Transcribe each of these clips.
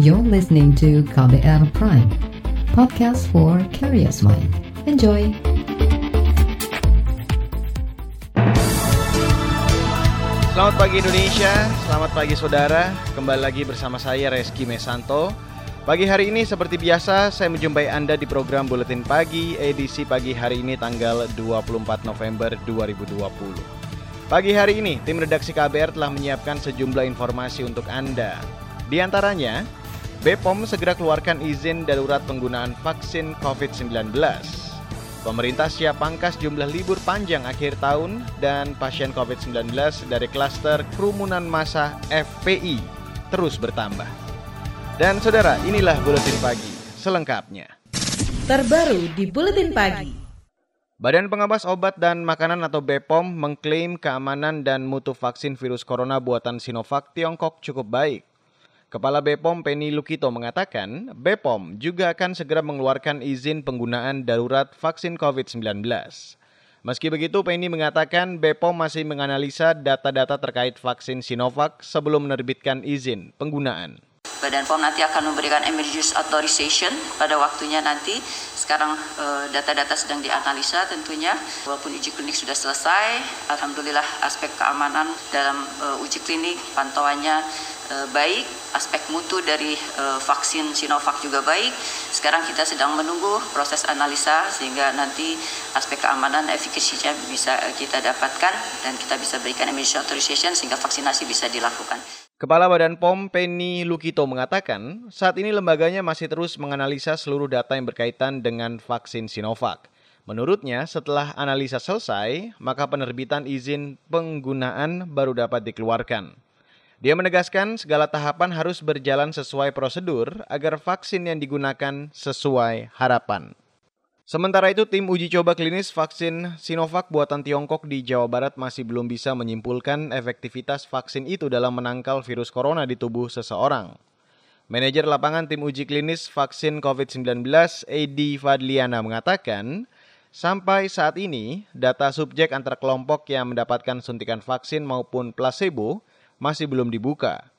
You're listening to KBR Prime, podcast for curious mind. Enjoy! Selamat pagi Indonesia, selamat pagi saudara. Kembali lagi bersama saya Reski Mesanto. Pagi hari ini seperti biasa saya menjumpai Anda di program Buletin Pagi edisi pagi hari ini tanggal 24 November 2020. Pagi hari ini tim redaksi KBR telah menyiapkan sejumlah informasi untuk Anda. Di antaranya, BPOM segera keluarkan izin darurat penggunaan vaksin COVID-19. Pemerintah siap pangkas jumlah libur panjang akhir tahun dan pasien COVID-19 dari klaster kerumunan massa FPI terus bertambah. Dan saudara, inilah Buletin Pagi selengkapnya. Terbaru di Buletin Pagi. Badan Pengawas Obat dan Makanan atau BPOM mengklaim keamanan dan mutu vaksin virus corona buatan Sinovac Tiongkok cukup baik. Kepala BPOM Penny Lukito mengatakan, BPOM juga akan segera mengeluarkan izin penggunaan darurat vaksin COVID-19. Meski begitu, Penny mengatakan BPOM masih menganalisa data-data terkait vaksin Sinovac sebelum menerbitkan izin penggunaan. Badan POM nanti akan memberikan emergency authorization pada waktunya nanti. Sekarang data-data sedang dianalisa tentunya. Walaupun uji klinik sudah selesai, alhamdulillah aspek keamanan dalam uji klinik pantauannya baik, aspek mutu dari vaksin Sinovac juga baik. Sekarang kita sedang menunggu proses analisa sehingga nanti aspek keamanan efikasinya bisa kita dapatkan dan kita bisa berikan emergency authorization sehingga vaksinasi bisa dilakukan. Kepala Badan POM Penny Lukito mengatakan, saat ini lembaganya masih terus menganalisa seluruh data yang berkaitan dengan vaksin Sinovac. Menurutnya, setelah analisa selesai, maka penerbitan izin penggunaan baru dapat dikeluarkan. Dia menegaskan segala tahapan harus berjalan sesuai prosedur agar vaksin yang digunakan sesuai harapan. Sementara itu, tim uji coba klinis vaksin Sinovac buatan Tiongkok di Jawa Barat masih belum bisa menyimpulkan efektivitas vaksin itu dalam menangkal virus corona di tubuh seseorang. Manajer lapangan tim uji klinis vaksin COVID-19, Edi Fadliana mengatakan, sampai saat ini data subjek antar kelompok yang mendapatkan suntikan vaksin maupun placebo masih belum dibuka.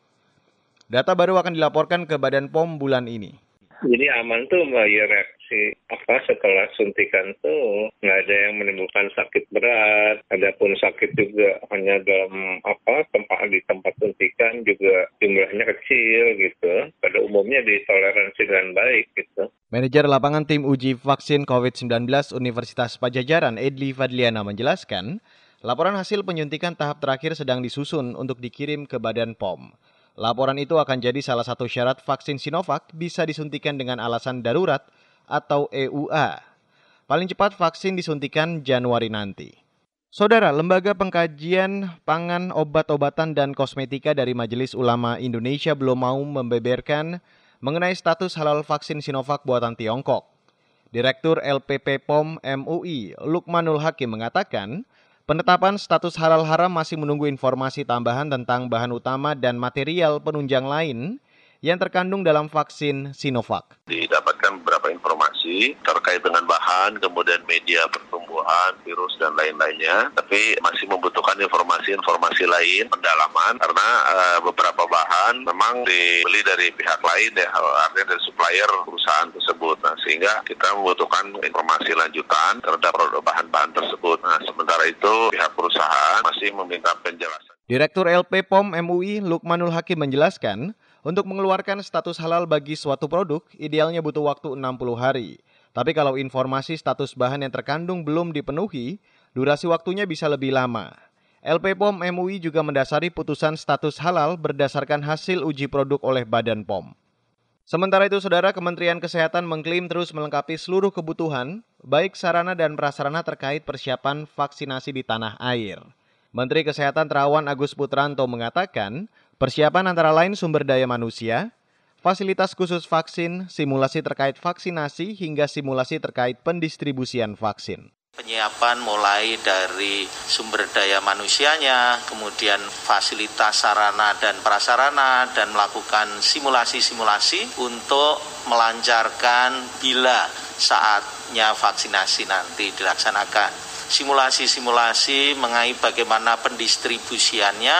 Data baru akan dilaporkan ke Badan POM bulan ini. Jadi aman tuh mbak ya reaksi apa setelah suntikan tuh nggak ada yang menimbulkan sakit berat, adapun sakit juga hanya dalam apa tempat di tempat suntikan juga jumlahnya kecil gitu. Pada umumnya ditoleransi dengan baik gitu. Manajer lapangan tim uji vaksin COVID-19 Universitas Pajajaran Edli Fadliana menjelaskan, Laporan hasil penyuntikan tahap terakhir sedang disusun untuk dikirim ke Badan POM. Laporan itu akan jadi salah satu syarat vaksin Sinovac bisa disuntikan dengan alasan darurat atau EUA. Paling cepat vaksin disuntikan Januari nanti. Saudara, Lembaga Pengkajian Pangan, Obat-obatan, dan Kosmetika dari Majelis Ulama Indonesia belum mau membeberkan mengenai status halal vaksin Sinovac buatan Tiongkok. Direktur LPP POM MUI, Lukmanul Hakim mengatakan, Penetapan status halal haram masih menunggu informasi tambahan tentang bahan utama dan material penunjang lain yang terkandung dalam vaksin Sinovac. Didapatkan beberapa informasi terkait dengan bahan, kemudian media pertumbuhan, virus, dan lain-lainnya. Tapi masih membutuhkan informasi-informasi lain, pendalaman, karena uh, beberapa bahan memang dibeli dari pihak lain ya, artinya dari supplier perusahaan tersebut. Nah, sehingga kita membutuhkan informasi lanjutan terhadap bahan-bahan tersebut. Nah, sementara itu pihak perusahaan masih meminta penjelasan. Direktur LP POM MUI Lukmanul Hakim menjelaskan, untuk mengeluarkan status halal bagi suatu produk, idealnya butuh waktu 60 hari. Tapi kalau informasi status bahan yang terkandung belum dipenuhi, durasi waktunya bisa lebih lama. LP POM MUI juga mendasari putusan status halal berdasarkan hasil uji produk oleh Badan POM. Sementara itu, Saudara Kementerian Kesehatan mengklaim terus melengkapi seluruh kebutuhan, baik sarana dan prasarana terkait persiapan vaksinasi di tanah air. Menteri Kesehatan Terawan Agus Putranto mengatakan, persiapan antara lain sumber daya manusia, fasilitas khusus vaksin, simulasi terkait vaksinasi, hingga simulasi terkait pendistribusian vaksin. Penyiapan mulai dari sumber daya manusianya, kemudian fasilitas sarana dan prasarana, dan melakukan simulasi-simulasi untuk melancarkan bila saatnya vaksinasi nanti dilaksanakan. Simulasi-simulasi mengenai bagaimana pendistribusiannya,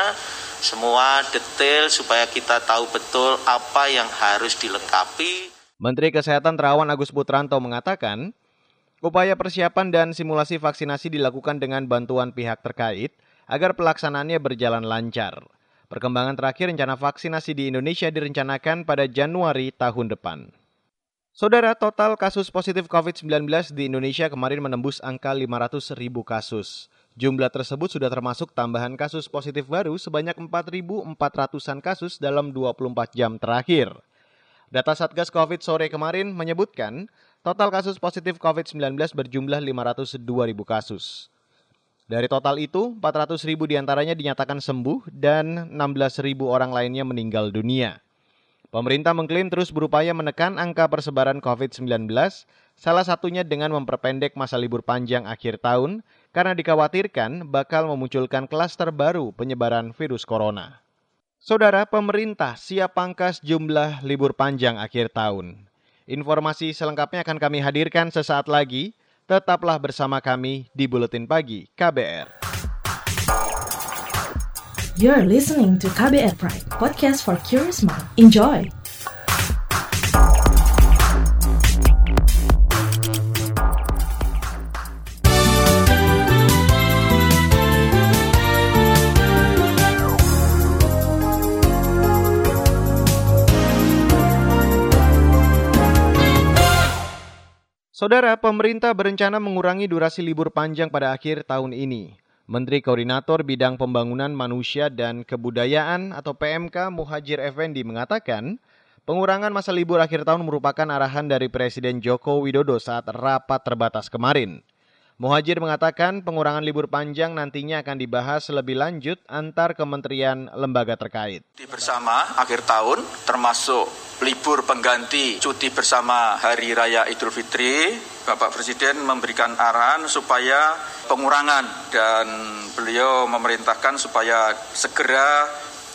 semua detail supaya kita tahu betul apa yang harus dilengkapi. Menteri Kesehatan Terawan Agus Putranto mengatakan, upaya persiapan dan simulasi vaksinasi dilakukan dengan bantuan pihak terkait agar pelaksanaannya berjalan lancar. Perkembangan terakhir rencana vaksinasi di Indonesia direncanakan pada Januari tahun depan. Saudara, total kasus positif COVID-19 di Indonesia kemarin menembus angka 500 ribu kasus. Jumlah tersebut sudah termasuk tambahan kasus positif baru sebanyak 4.400-an kasus dalam 24 jam terakhir. Data Satgas COVID sore kemarin menyebutkan total kasus positif COVID-19 berjumlah 502 ribu kasus. Dari total itu, 400 ribu di antaranya dinyatakan sembuh dan 16 ribu orang lainnya meninggal dunia. Pemerintah mengklaim terus berupaya menekan angka persebaran COVID-19, salah satunya dengan memperpendek masa libur panjang akhir tahun karena dikhawatirkan bakal memunculkan klaster baru penyebaran virus corona. Saudara, pemerintah siap pangkas jumlah libur panjang akhir tahun. Informasi selengkapnya akan kami hadirkan sesaat lagi. Tetaplah bersama kami di Buletin Pagi KBR. You're listening to KBR Pride, podcast for curious mind. Enjoy! Saudara, pemerintah berencana mengurangi durasi libur panjang pada akhir tahun ini. Menteri Koordinator Bidang Pembangunan Manusia dan Kebudayaan atau PMK Muhajir Effendi mengatakan, pengurangan masa libur akhir tahun merupakan arahan dari Presiden Joko Widodo saat rapat terbatas kemarin. Muhajir mengatakan pengurangan libur panjang nantinya akan dibahas lebih lanjut antar kementerian lembaga terkait. Bersama akhir tahun termasuk libur pengganti cuti bersama Hari Raya Idul Fitri, Bapak Presiden memberikan arahan supaya pengurangan dan beliau memerintahkan supaya segera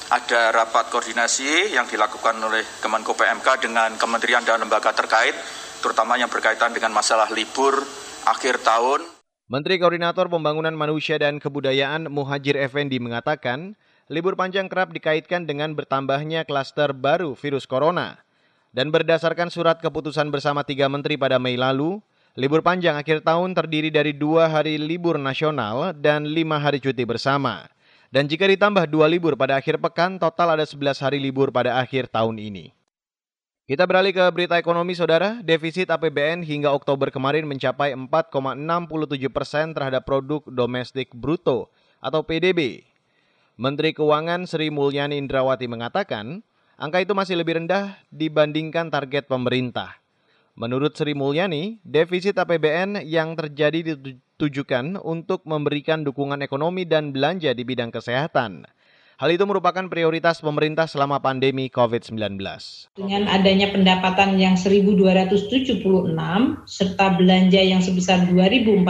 ada rapat koordinasi yang dilakukan oleh Kemenko PMK dengan kementerian dan lembaga terkait, terutama yang berkaitan dengan masalah libur akhir tahun. Menteri Koordinator Pembangunan Manusia dan Kebudayaan Muhajir Effendi mengatakan, libur panjang kerap dikaitkan dengan bertambahnya klaster baru virus corona. Dan berdasarkan surat keputusan bersama tiga menteri pada Mei lalu, Libur panjang akhir tahun terdiri dari dua hari libur nasional dan lima hari cuti bersama. Dan jika ditambah dua libur pada akhir pekan, total ada 11 hari libur pada akhir tahun ini. Kita beralih ke berita ekonomi, saudara. Defisit APBN hingga Oktober kemarin mencapai 4,67 persen terhadap produk domestik bruto atau PDB. Menteri Keuangan Sri Mulyani Indrawati mengatakan, angka itu masih lebih rendah dibandingkan target pemerintah. Menurut Sri Mulyani, defisit APBN yang terjadi ditujukan untuk memberikan dukungan ekonomi dan belanja di bidang kesehatan. Hal itu merupakan prioritas pemerintah selama pandemi COVID-19. Dengan adanya pendapatan yang 1.276 serta belanja yang sebesar 2.041,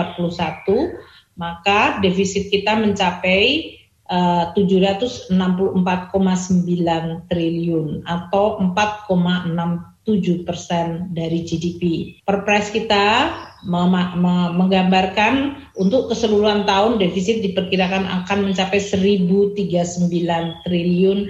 maka defisit kita mencapai uh, eh, 764,9 triliun atau 4,6 7 persen dari GDP. Perpres kita menggambarkan untuk keseluruhan tahun defisit diperkirakan akan mencapai 1039 triliun.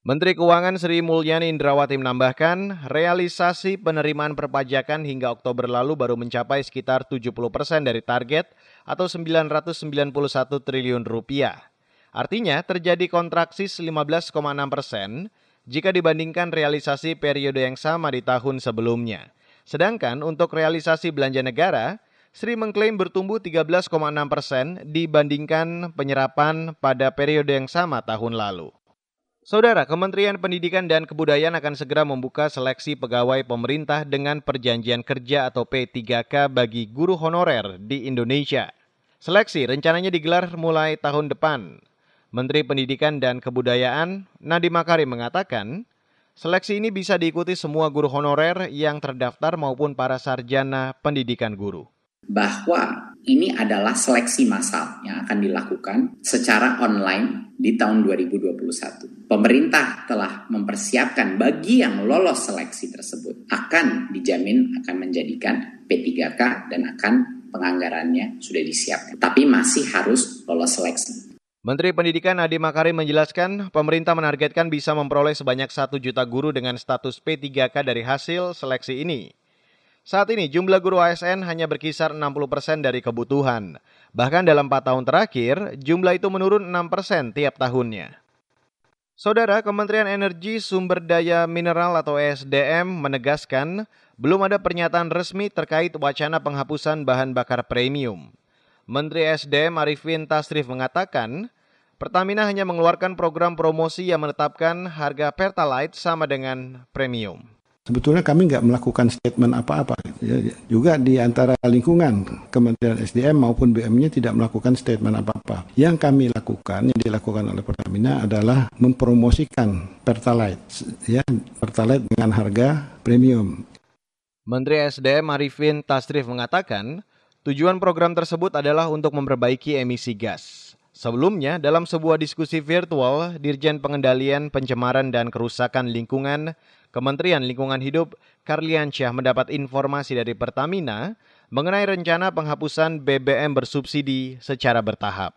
Menteri Keuangan Sri Mulyani Indrawati menambahkan, realisasi penerimaan perpajakan hingga Oktober lalu baru mencapai sekitar 70 persen dari target atau 991 triliun rupiah. Artinya terjadi kontraksi 15,6 persen jika dibandingkan realisasi periode yang sama di tahun sebelumnya. Sedangkan untuk realisasi belanja negara, Sri mengklaim bertumbuh 13,6 persen dibandingkan penyerapan pada periode yang sama tahun lalu. Saudara, Kementerian Pendidikan dan Kebudayaan akan segera membuka seleksi pegawai pemerintah dengan perjanjian kerja atau P3K bagi guru honorer di Indonesia. Seleksi rencananya digelar mulai tahun depan. Menteri Pendidikan dan Kebudayaan Nadiem Makarim mengatakan, seleksi ini bisa diikuti semua guru honorer yang terdaftar maupun para sarjana pendidikan guru. Bahwa ini adalah seleksi massal yang akan dilakukan secara online di tahun 2021. Pemerintah telah mempersiapkan bagi yang lolos seleksi tersebut akan dijamin akan menjadikan P3K dan akan penganggarannya sudah disiapkan. Tapi masih harus lolos seleksi. Menteri Pendidikan Nadiem Makarim menjelaskan, pemerintah menargetkan bisa memperoleh sebanyak 1 juta guru dengan status P3K dari hasil seleksi ini. Saat ini jumlah guru ASN hanya berkisar 60% dari kebutuhan. Bahkan dalam 4 tahun terakhir, jumlah itu menurun 6% tiap tahunnya. Saudara, Kementerian Energi Sumber Daya Mineral atau ESDM menegaskan belum ada pernyataan resmi terkait wacana penghapusan bahan bakar premium. Menteri SDM Arifin Tasrif mengatakan, Pertamina hanya mengeluarkan program promosi yang menetapkan harga Pertalite sama dengan premium. Sebetulnya kami nggak melakukan statement apa-apa. Ya, juga di antara lingkungan Kementerian SDM maupun BM-nya tidak melakukan statement apa-apa. Yang kami lakukan, yang dilakukan oleh Pertamina adalah mempromosikan Pertalite, ya Pertalite dengan harga premium. Menteri SDM Arifin Tasrif mengatakan, Tujuan program tersebut adalah untuk memperbaiki emisi gas. Sebelumnya, dalam sebuah diskusi virtual, Dirjen Pengendalian Pencemaran dan Kerusakan Lingkungan, Kementerian Lingkungan Hidup, Karliansyah mendapat informasi dari Pertamina mengenai rencana penghapusan BBM bersubsidi secara bertahap.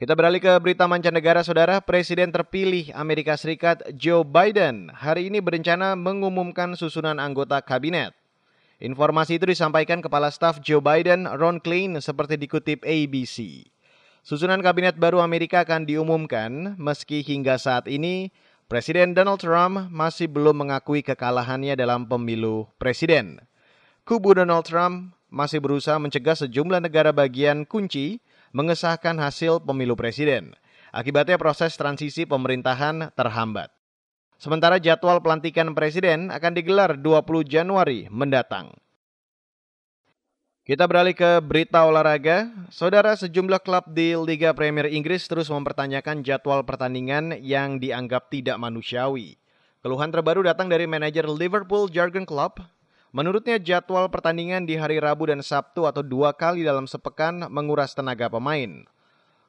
Kita beralih ke berita mancanegara, saudara. Presiden terpilih Amerika Serikat Joe Biden hari ini berencana mengumumkan susunan anggota kabinet. Informasi itu disampaikan Kepala Staf Joe Biden, Ron Klain, seperti dikutip ABC. Susunan kabinet baru Amerika akan diumumkan meski hingga saat ini Presiden Donald Trump masih belum mengakui kekalahannya dalam pemilu presiden. Kubu Donald Trump masih berusaha mencegah sejumlah negara bagian kunci mengesahkan hasil pemilu presiden. Akibatnya proses transisi pemerintahan terhambat. Sementara jadwal pelantikan presiden akan digelar 20 Januari mendatang. Kita beralih ke berita olahraga. Saudara, sejumlah klub di Liga Premier Inggris terus mempertanyakan jadwal pertandingan yang dianggap tidak manusiawi. Keluhan terbaru datang dari manajer Liverpool Jurgen Klopp. Menurutnya jadwal pertandingan di hari Rabu dan Sabtu atau dua kali dalam sepekan menguras tenaga pemain.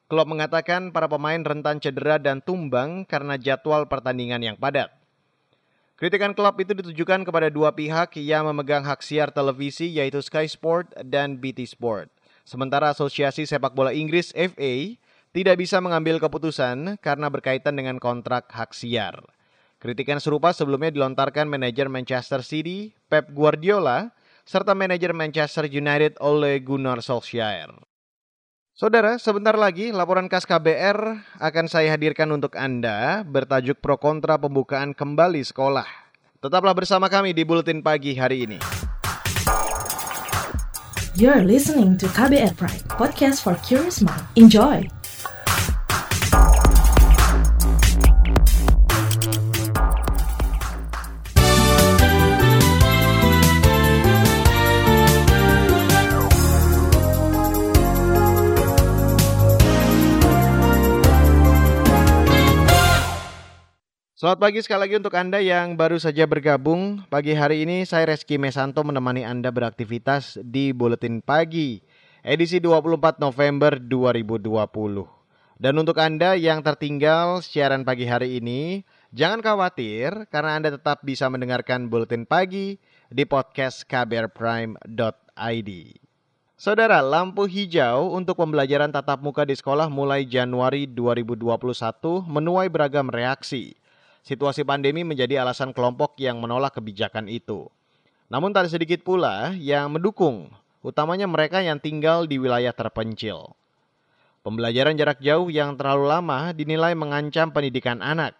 Klopp mengatakan para pemain rentan cedera dan tumbang karena jadwal pertandingan yang padat. Kritikan klub itu ditujukan kepada dua pihak yang memegang hak siar televisi yaitu Sky Sport dan BT Sport. Sementara Asosiasi Sepak Bola Inggris FA tidak bisa mengambil keputusan karena berkaitan dengan kontrak hak siar. Kritikan serupa sebelumnya dilontarkan manajer Manchester City, Pep Guardiola, serta manajer Manchester United Ole Gunnar Solskjaer. Saudara, sebentar lagi laporan khas KBR akan saya hadirkan untuk Anda bertajuk pro kontra pembukaan kembali sekolah. Tetaplah bersama kami di Buletin Pagi hari ini. You're listening to KBR Pride, podcast for curious mind. Enjoy! Selamat pagi sekali lagi untuk Anda yang baru saja bergabung. Pagi hari ini saya Reski Mesanto menemani Anda beraktivitas di Buletin Pagi edisi 24 November 2020. Dan untuk Anda yang tertinggal siaran pagi hari ini, jangan khawatir karena Anda tetap bisa mendengarkan Buletin Pagi di podcast kbrprime.id. Saudara, lampu hijau untuk pembelajaran tatap muka di sekolah mulai Januari 2021 menuai beragam reaksi situasi pandemi menjadi alasan kelompok yang menolak kebijakan itu. Namun tak sedikit pula yang mendukung, utamanya mereka yang tinggal di wilayah terpencil. Pembelajaran jarak jauh yang terlalu lama dinilai mengancam pendidikan anak.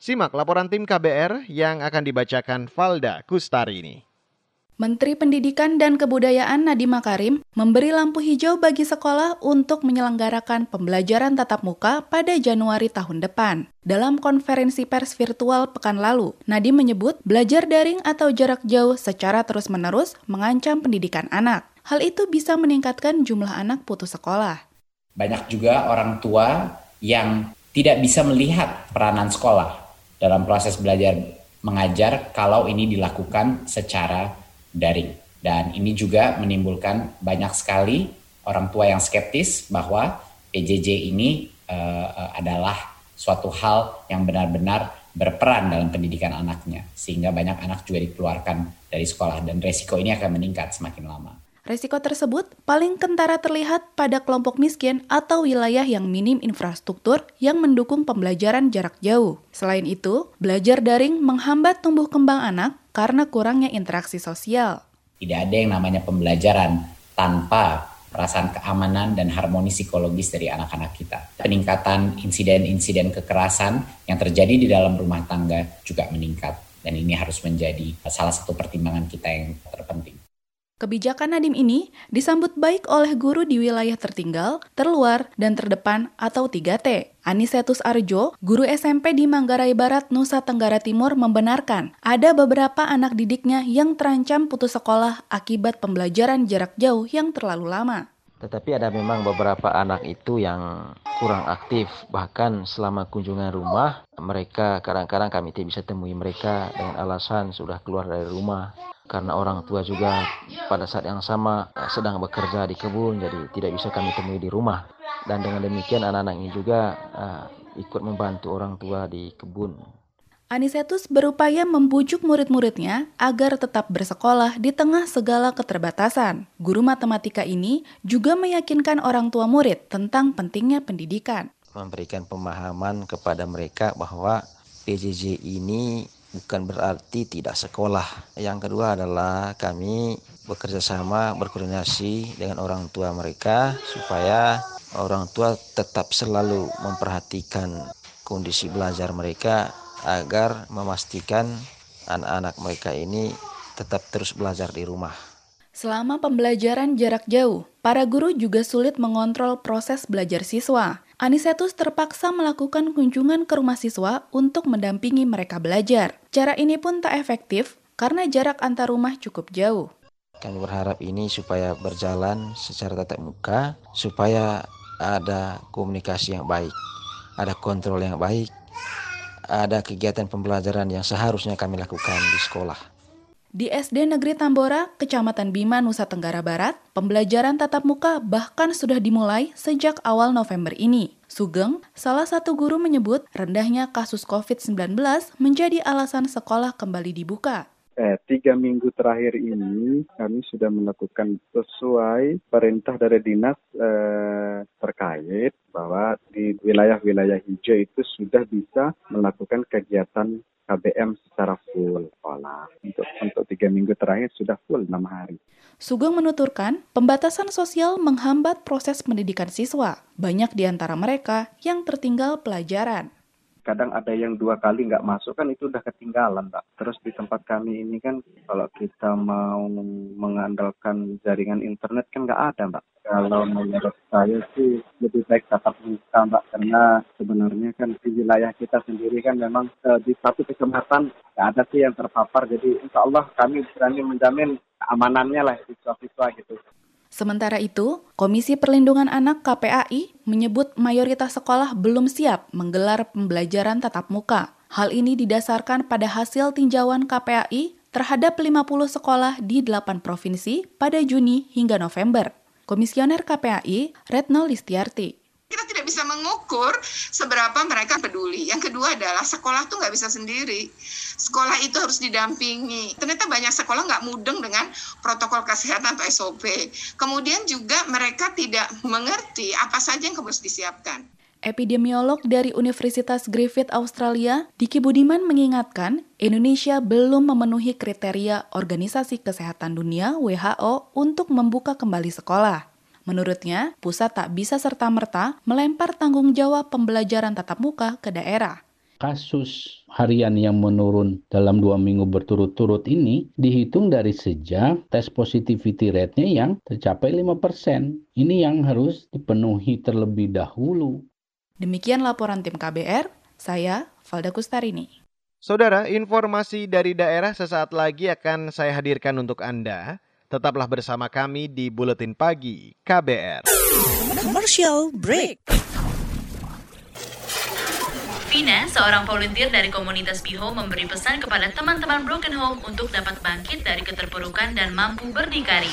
Simak laporan tim KBR yang akan dibacakan Valda Kustari ini. Menteri Pendidikan dan Kebudayaan Nadiem Makarim memberi lampu hijau bagi sekolah untuk menyelenggarakan pembelajaran tatap muka pada Januari tahun depan. Dalam konferensi pers virtual pekan lalu, Nadiem menyebut belajar daring atau jarak jauh secara terus-menerus mengancam pendidikan anak. Hal itu bisa meningkatkan jumlah anak putus sekolah. Banyak juga orang tua yang tidak bisa melihat peranan sekolah dalam proses belajar mengajar kalau ini dilakukan secara daring. Dan ini juga menimbulkan banyak sekali orang tua yang skeptis bahwa PJJ ini uh, adalah suatu hal yang benar-benar berperan dalam pendidikan anaknya sehingga banyak anak juga dikeluarkan dari sekolah dan resiko ini akan meningkat semakin lama. Resiko tersebut paling kentara terlihat pada kelompok miskin atau wilayah yang minim infrastruktur yang mendukung pembelajaran jarak jauh. Selain itu, belajar daring menghambat tumbuh kembang anak karena kurangnya interaksi sosial. Tidak ada yang namanya pembelajaran tanpa perasaan keamanan dan harmoni psikologis dari anak-anak kita. Peningkatan insiden-insiden kekerasan yang terjadi di dalam rumah tangga juga meningkat. Dan ini harus menjadi salah satu pertimbangan kita yang terpenting. Kebijakan Nadim ini disambut baik oleh guru di wilayah tertinggal, terluar, dan terdepan atau 3T. Anisetus Arjo, guru SMP di Manggarai Barat, Nusa Tenggara Timur membenarkan ada beberapa anak didiknya yang terancam putus sekolah akibat pembelajaran jarak jauh yang terlalu lama. Tetapi ada memang beberapa anak itu yang kurang aktif. Bahkan selama kunjungan rumah, mereka kadang-kadang kami tidak bisa temui mereka dengan alasan sudah keluar dari rumah karena orang tua juga pada saat yang sama eh, sedang bekerja di kebun jadi tidak bisa kami temui di rumah dan dengan demikian anak-anak ini juga uh, ikut membantu orang tua di kebun. Anisetus berupaya membujuk murid-muridnya agar tetap bersekolah di tengah segala keterbatasan. Guru matematika ini juga meyakinkan orang tua murid tentang pentingnya pendidikan. Memberikan pemahaman kepada mereka bahwa PJJ ini bukan berarti tidak sekolah. Yang kedua adalah kami bekerja sama, berkoordinasi dengan orang tua mereka supaya orang tua tetap selalu memperhatikan kondisi belajar mereka agar memastikan anak-anak mereka ini tetap terus belajar di rumah. Selama pembelajaran jarak jauh, para guru juga sulit mengontrol proses belajar siswa. Anisetus terpaksa melakukan kunjungan ke rumah siswa untuk mendampingi mereka belajar. Cara ini pun tak efektif karena jarak antar rumah cukup jauh. Kami berharap ini supaya berjalan secara tatap muka, supaya ada komunikasi yang baik, ada kontrol yang baik, ada kegiatan pembelajaran yang seharusnya kami lakukan di sekolah. Di SD Negeri Tambora, Kecamatan Bima, Nusa Tenggara Barat, pembelajaran tatap muka bahkan sudah dimulai sejak awal November ini. Sugeng, salah satu guru menyebut rendahnya kasus COVID-19 menjadi alasan sekolah kembali dibuka. Eh, tiga minggu terakhir ini kami sudah melakukan sesuai perintah dari dinas eh, terkait bahwa di wilayah-wilayah hijau itu sudah bisa melakukan kegiatan KBM secara full sekolah. Untuk untuk tiga minggu terakhir sudah full enam hari. Sugeng menuturkan, pembatasan sosial menghambat proses pendidikan siswa. Banyak di antara mereka yang tertinggal pelajaran kadang ada yang dua kali nggak masuk kan itu udah ketinggalan pak. Terus di tempat kami ini kan kalau kita mau mengandalkan jaringan internet kan nggak ada mbak. Kalau menurut saya sih lebih baik tatap muka mbak karena sebenarnya kan di wilayah kita sendiri kan memang eh, di satu kecamatan nggak ada sih yang terpapar. Jadi insya Allah kami berani menjamin keamanannya lah siswa-siswa gitu Sementara itu, Komisi Perlindungan Anak KPAI menyebut mayoritas sekolah belum siap menggelar pembelajaran tatap muka. Hal ini didasarkan pada hasil tinjauan KPAI terhadap 50 sekolah di 8 provinsi pada Juni hingga November. Komisioner KPAI, Retno Listiarti, kita tidak bisa mengukur seberapa mereka peduli. Yang kedua adalah sekolah tuh nggak bisa sendiri. Sekolah itu harus didampingi. Ternyata banyak sekolah nggak mudeng dengan protokol kesehatan atau SOP. Kemudian juga mereka tidak mengerti apa saja yang harus disiapkan. Epidemiolog dari Universitas Griffith Australia, Diki Budiman mengingatkan Indonesia belum memenuhi kriteria Organisasi Kesehatan Dunia WHO untuk membuka kembali sekolah. Menurutnya, pusat tak bisa serta-merta melempar tanggung jawab pembelajaran tatap muka ke daerah. Kasus harian yang menurun dalam dua minggu berturut-turut ini dihitung dari sejak tes positivity rate-nya yang tercapai 5%. Ini yang harus dipenuhi terlebih dahulu. Demikian laporan tim KBR, saya Valda Kustarini. Saudara, informasi dari daerah sesaat lagi akan saya hadirkan untuk Anda. Tetaplah bersama kami di Buletin Pagi KBR. Commercial break. Vina, seorang volunteer dari komunitas Biho memberi pesan kepada teman-teman Broken Home untuk dapat bangkit dari keterpurukan dan mampu berdikari.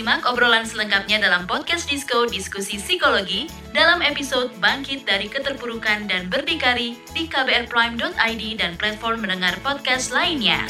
Simak obrolan selengkapnya dalam podcast Disko Diskusi Psikologi dalam episode Bangkit dari Keterpurukan dan Berdikari di kbrprime.id dan platform mendengar podcast lainnya.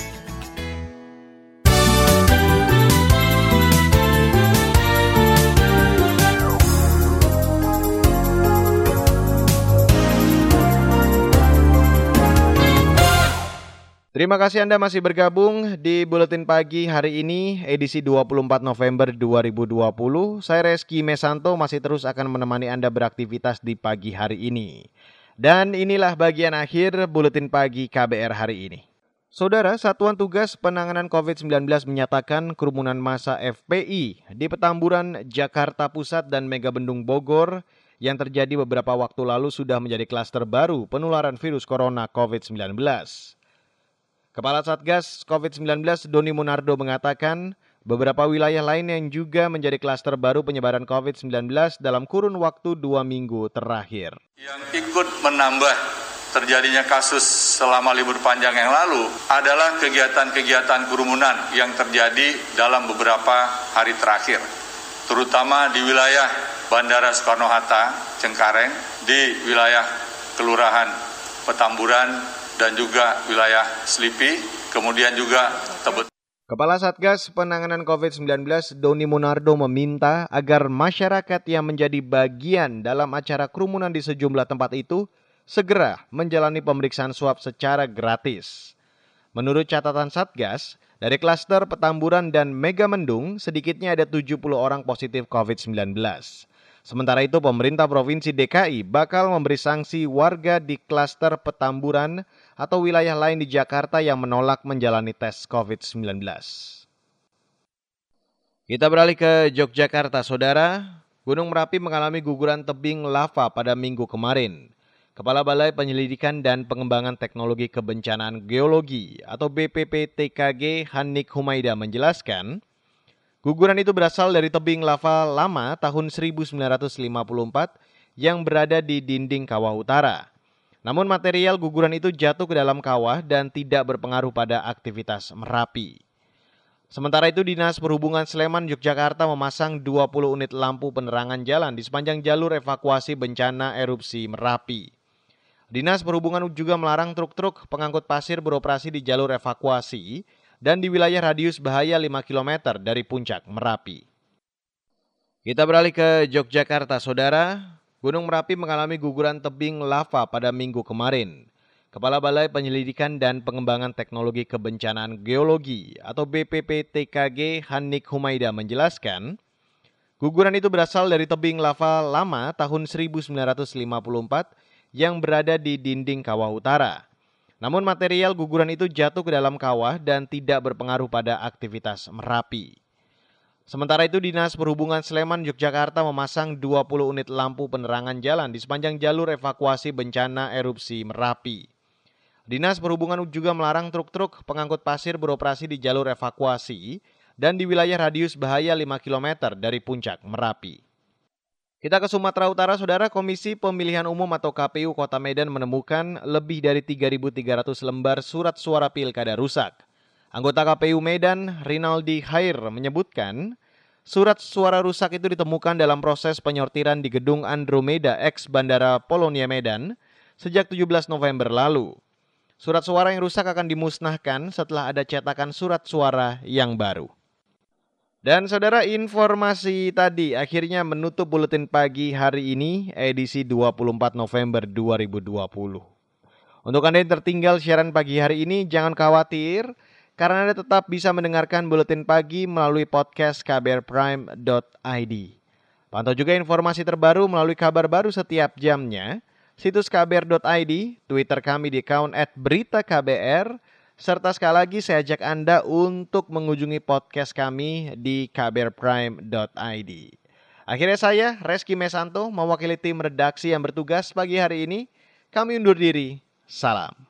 Terima kasih Anda masih bergabung di Buletin Pagi hari ini, edisi 24 November 2020. Saya Reski Mesanto masih terus akan menemani Anda beraktivitas di pagi hari ini. Dan inilah bagian akhir Buletin Pagi KBR hari ini. Saudara, Satuan Tugas Penanganan COVID-19 menyatakan kerumunan masa FPI di Petamburan, Jakarta Pusat dan Megabendung Bogor yang terjadi beberapa waktu lalu sudah menjadi klaster baru penularan virus corona COVID-19. Kepala Satgas COVID-19 Doni Munardo mengatakan beberapa wilayah lain yang juga menjadi klaster baru penyebaran COVID-19 dalam kurun waktu dua minggu terakhir. Yang ikut menambah terjadinya kasus selama libur panjang yang lalu adalah kegiatan-kegiatan kerumunan yang terjadi dalam beberapa hari terakhir, terutama di wilayah Bandara Soekarno-Hatta, Cengkareng, di wilayah Kelurahan Petamburan, dan juga wilayah Slipi, kemudian juga Tebet. Kepala Satgas Penanganan COVID-19 Doni Munardo meminta agar masyarakat yang menjadi bagian dalam acara kerumunan di sejumlah tempat itu segera menjalani pemeriksaan swab secara gratis. Menurut catatan Satgas, dari klaster Petamburan dan Megamendung sedikitnya ada 70 orang positif COVID-19. Sementara itu pemerintah Provinsi DKI bakal memberi sanksi warga di klaster Petamburan atau wilayah lain di Jakarta yang menolak menjalani tes COVID-19. Kita beralih ke Yogyakarta, Saudara. Gunung Merapi mengalami guguran tebing lava pada minggu kemarin. Kepala Balai Penyelidikan dan Pengembangan Teknologi Kebencanaan Geologi atau BPPTKG Hanik Humaida menjelaskan, guguran itu berasal dari tebing lava lama tahun 1954 yang berada di dinding kawah utara. Namun material guguran itu jatuh ke dalam kawah dan tidak berpengaruh pada aktivitas Merapi. Sementara itu Dinas Perhubungan Sleman Yogyakarta memasang 20 unit lampu penerangan jalan di sepanjang jalur evakuasi bencana erupsi Merapi. Dinas Perhubungan juga melarang truk-truk pengangkut pasir beroperasi di jalur evakuasi dan di wilayah radius bahaya 5 km dari puncak Merapi. Kita beralih ke Yogyakarta, Saudara. Gunung Merapi mengalami guguran tebing lava pada minggu kemarin. Kepala Balai Penyelidikan dan Pengembangan Teknologi Kebencanaan Geologi atau BPPTKG Hanik Humaida menjelaskan, guguran itu berasal dari tebing lava lama tahun 1954 yang berada di dinding kawah utara. Namun material guguran itu jatuh ke dalam kawah dan tidak berpengaruh pada aktivitas Merapi. Sementara itu Dinas Perhubungan Sleman Yogyakarta memasang 20 unit lampu penerangan jalan di sepanjang jalur evakuasi bencana erupsi Merapi. Dinas Perhubungan juga melarang truk-truk pengangkut pasir beroperasi di jalur evakuasi dan di wilayah radius bahaya 5 km dari puncak Merapi. Kita ke Sumatera Utara, Saudara Komisi Pemilihan Umum atau KPU Kota Medan menemukan lebih dari 3.300 lembar surat suara pilkada rusak. Anggota KPU Medan, Rinaldi Hair, menyebutkan surat suara rusak itu ditemukan dalam proses penyortiran di gedung Andromeda X Bandara Polonia Medan sejak 17 November lalu. Surat suara yang rusak akan dimusnahkan setelah ada cetakan surat suara yang baru. Dan saudara informasi tadi akhirnya menutup buletin pagi hari ini edisi 24 November 2020. Untuk Anda yang tertinggal siaran pagi hari ini jangan khawatir karena Anda tetap bisa mendengarkan buletin pagi melalui podcast kbrprime.id. Pantau juga informasi terbaru melalui kabar baru setiap jamnya, situs kbr.id, Twitter kami di account at berita KBR, serta sekali lagi saya ajak Anda untuk mengunjungi podcast kami di kbrprime.id. Akhirnya saya, Reski Mesanto, mewakili tim redaksi yang bertugas pagi hari ini. Kami undur diri. Salam.